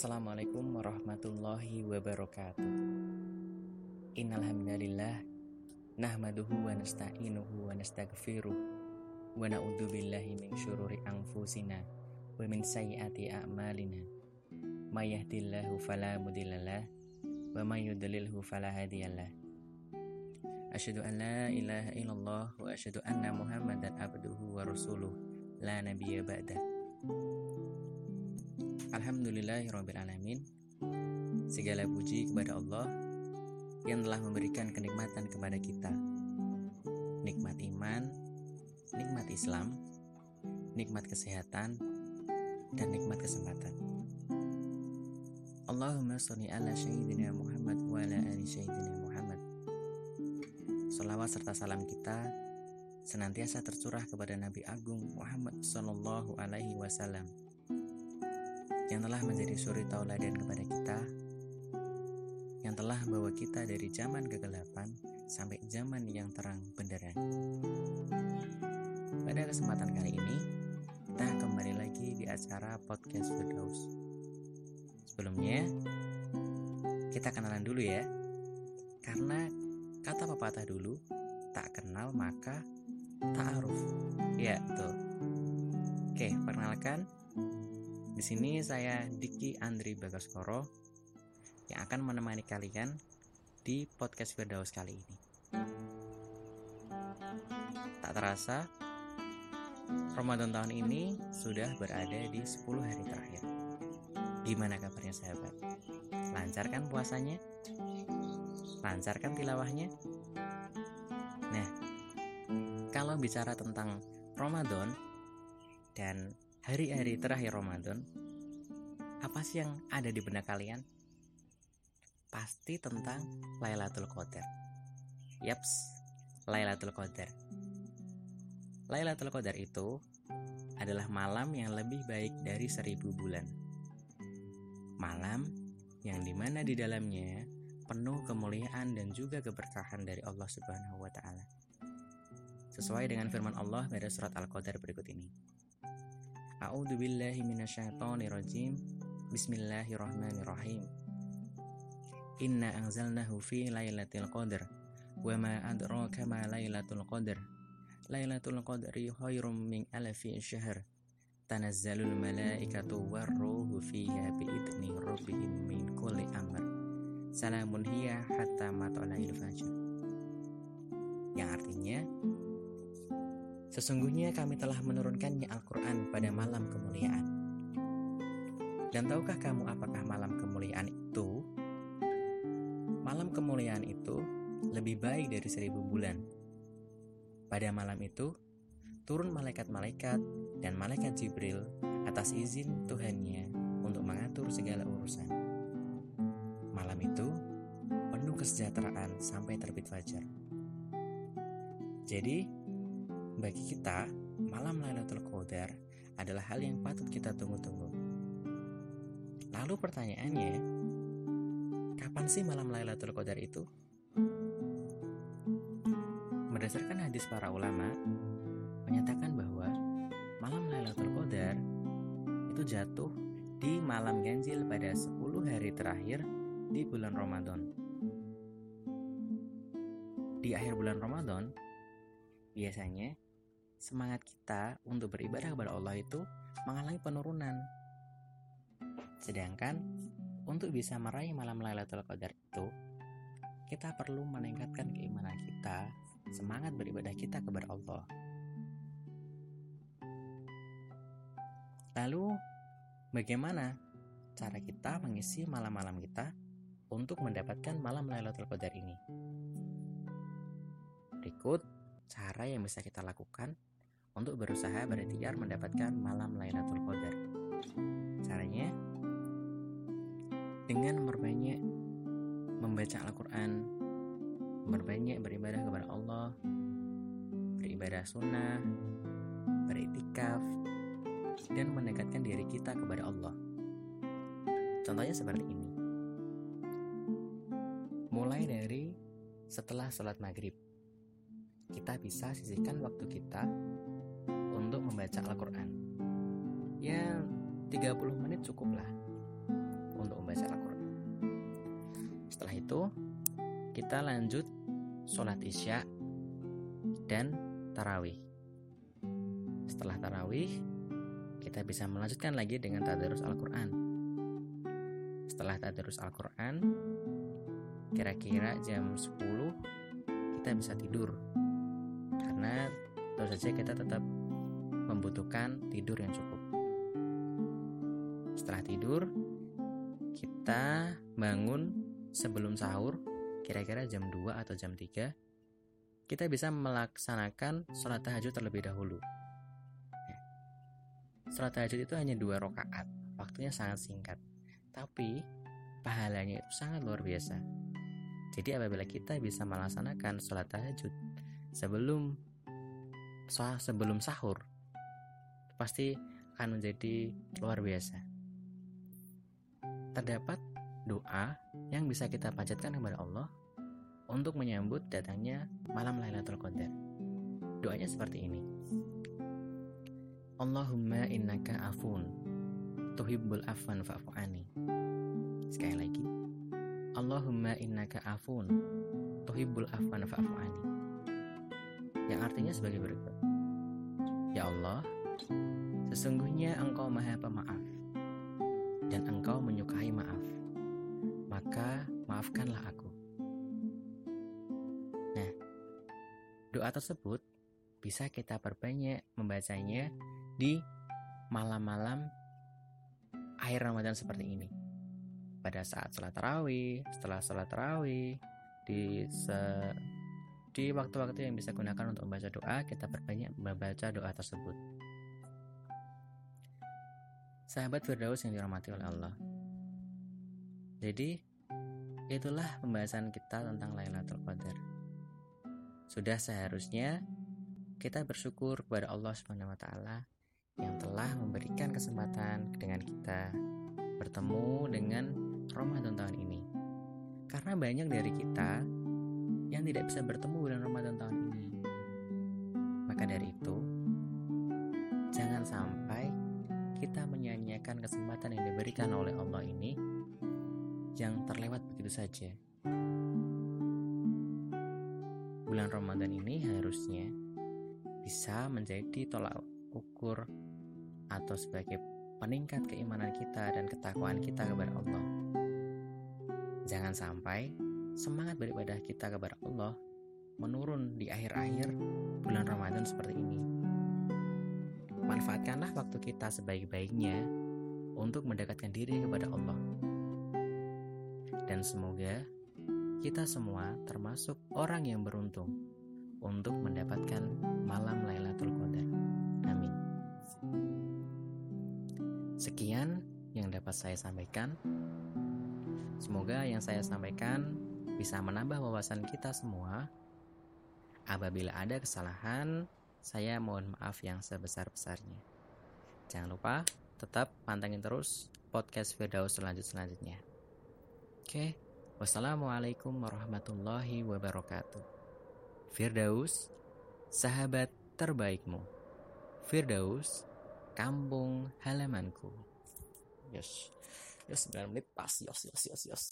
Assalamualaikum warahmatullahi wabarakatuh. Innalhamdulillah Nahmaduhu wa nasta'inuhu wa nasta'gfiruh Wa na'udhu billahi min syururi anfusina Wa min sayyati a'malina. Ma yahdillahu falamudillalah Wa ma yudlilhu falahadiyalah Asyadu an la ilaha illallah Wa asyadu anna muhammadan abduhu wa rasuluh. La nabiya ba'dah Alhamdulillahirrabbilalamin Segala puji kepada Allah Yang telah memberikan kenikmatan kepada kita. Nikmat iman Nikmat Islam Nikmat kesehatan Dan nikmat kesempatan. Allahumma salli ala syahidina Muhammad Wa ala ali syahidina Muhammad. Salawat serta salam kita senantiasa tercurah kepada Nabi Agung Muhammad Sallallahu Alaihi Wasallam yang telah menjadi suri tauladan kepada kita, yang telah membawa kita dari zaman kegelapan sampai zaman yang terang benderang. Pada kesempatan kali ini, kita kembali lagi di acara podcast Firdaus. Sebelumnya, kita kenalan dulu ya, karena kata pepatah dulu, tak kenal maka tak aruf. Ya, betul. Oke, perkenalkan di sini saya Diki Andri Bagaskoro yang akan menemani kalian di podcast Firdaus kali ini. Tak terasa, Ramadan tahun ini sudah berada di 10 hari terakhir. Gimana kabarnya sahabat? Lancar kan puasanya? Lancar kan tilawahnya? Nah, kalau bicara tentang Ramadan dan hari-hari terakhir Ramadan, apa sih yang ada di benak kalian? Pasti tentang Lailatul Qadar. Yaps, Lailatul Qadar. Lailatul Qadar itu adalah malam yang lebih baik dari seribu bulan. Malam yang di mana di dalamnya penuh kemuliaan dan juga keberkahan dari Allah Subhanahu wa Ta'ala. Sesuai dengan firman Allah pada surat Al-Qadar berikut ini. A'udzu billahi minasyaitonir rajim. Bismillahirrahmanirrahim. Inna anzalnahu fi lailatul qadar. Wa ma adraka ma lailatul qadar. Lailatul qadri khairum min alfi syahr. Tanazzalul malaikatu warruhu fiha biidni rabbihim min kulli amr. Salamun hiya hatta matla'il fajr. Yang artinya Sesungguhnya kami telah menurunkannya Al-Quran pada malam kemuliaan. Dan tahukah kamu apakah malam kemuliaan itu? Malam kemuliaan itu lebih baik dari seribu bulan. Pada malam itu, turun malaikat-malaikat dan malaikat Jibril atas izin Tuhannya untuk mengatur segala urusan. Malam itu penuh kesejahteraan sampai terbit fajar. Jadi, bagi kita, malam Lailatul Qadar adalah hal yang patut kita tunggu-tunggu. Lalu pertanyaannya, kapan sih malam Lailatul Qadar itu? Berdasarkan hadis para ulama, menyatakan bahwa malam Lailatul Qadar itu jatuh di malam ganjil pada 10 hari terakhir di bulan Ramadan. Di akhir bulan Ramadan, biasanya semangat kita untuk beribadah kepada Allah itu mengalami penurunan. Sedangkan untuk bisa meraih malam Lailatul Qadar itu, kita perlu meningkatkan keimanan kita, semangat beribadah kita kepada Allah. Lalu, bagaimana cara kita mengisi malam-malam kita untuk mendapatkan malam Lailatul Qadar ini? Berikut cara yang bisa kita lakukan untuk berusaha berikhtiar mendapatkan malam Lailatul Qadar. Caranya dengan memperbanyak membaca Al-Quran, memperbanyak beribadah kepada Allah, beribadah sunnah, beriktikaf, dan mendekatkan diri kita kepada Allah. Contohnya seperti ini. Mulai dari setelah sholat maghrib, kita bisa sisihkan waktu kita membaca Al-Quran. Ya, 30 menit cukuplah untuk membaca Al-Quran. Setelah itu, kita lanjut sholat isya dan tarawih. Setelah tarawih, kita bisa melanjutkan lagi dengan tadarus Al-Quran. Setelah tadarus Al-Quran, kira-kira jam 10 kita bisa tidur. Karena tentu saja kita tetap membutuhkan tidur yang cukup. Setelah tidur, kita bangun sebelum sahur, kira-kira jam 2 atau jam 3, kita bisa melaksanakan sholat tahajud terlebih dahulu. Ya. Sholat tahajud itu hanya dua rakaat, waktunya sangat singkat, tapi pahalanya itu sangat luar biasa. Jadi apabila kita bisa melaksanakan sholat tahajud sebelum sebelum sahur, pasti akan menjadi luar biasa. Terdapat doa yang bisa kita panjatkan kepada Allah untuk menyambut datangnya malam Lailatul Qadar. Doanya seperti ini. Allahumma innaka afun tuhibbul afwan fa'fu ani. Sekali lagi. Allahumma innaka afun tuhibbul afwan fa'fu ani. Yang artinya sebagai berikut. Ya Allah, Sesungguhnya engkau maha pemaaf dan engkau menyukai maaf. Maka maafkanlah aku. Nah, doa tersebut bisa kita perbanyak membacanya di malam-malam akhir Ramadan seperti ini. Pada saat sholat tarawih, setelah sholat tarawih, di se di waktu-waktu yang bisa gunakan untuk membaca doa, kita perbanyak membaca doa tersebut. Sahabat Firdaus yang dirahmati oleh Allah. Jadi, itulah pembahasan kita tentang Lailatul Qadar. Sudah seharusnya kita bersyukur kepada Allah Subhanahu wa taala yang telah memberikan kesempatan dengan kita bertemu dengan Ramadan tahun ini. Karena banyak dari kita yang tidak bisa bertemu bulan Ramadan tahun ini. Maka dari itu, menyanyiakan kesempatan yang diberikan oleh Allah ini yang terlewat begitu saja. Bulan Ramadan ini harusnya bisa menjadi tolak ukur atau sebagai peningkat keimanan kita dan ketakwaan kita kepada Allah. Jangan sampai semangat beribadah kita kepada Allah menurun di akhir-akhir bulan Ramadan seperti ini. Manfaatkanlah waktu kita sebaik-baiknya untuk mendekatkan diri kepada Allah. Dan semoga kita semua termasuk orang yang beruntung untuk mendapatkan malam Lailatul Qadar. Amin. Sekian yang dapat saya sampaikan. Semoga yang saya sampaikan bisa menambah wawasan kita semua. Apabila ada kesalahan, saya mohon maaf yang sebesar-besarnya. Jangan lupa tetap pantengin terus podcast Firdaus selanjut-selanjutnya. Oke, wassalamualaikum warahmatullahi wabarakatuh. Firdaus, sahabat terbaikmu. Firdaus, kampung halamanku. Yes, yes 9 menit pas, yes, yes, yes, yes.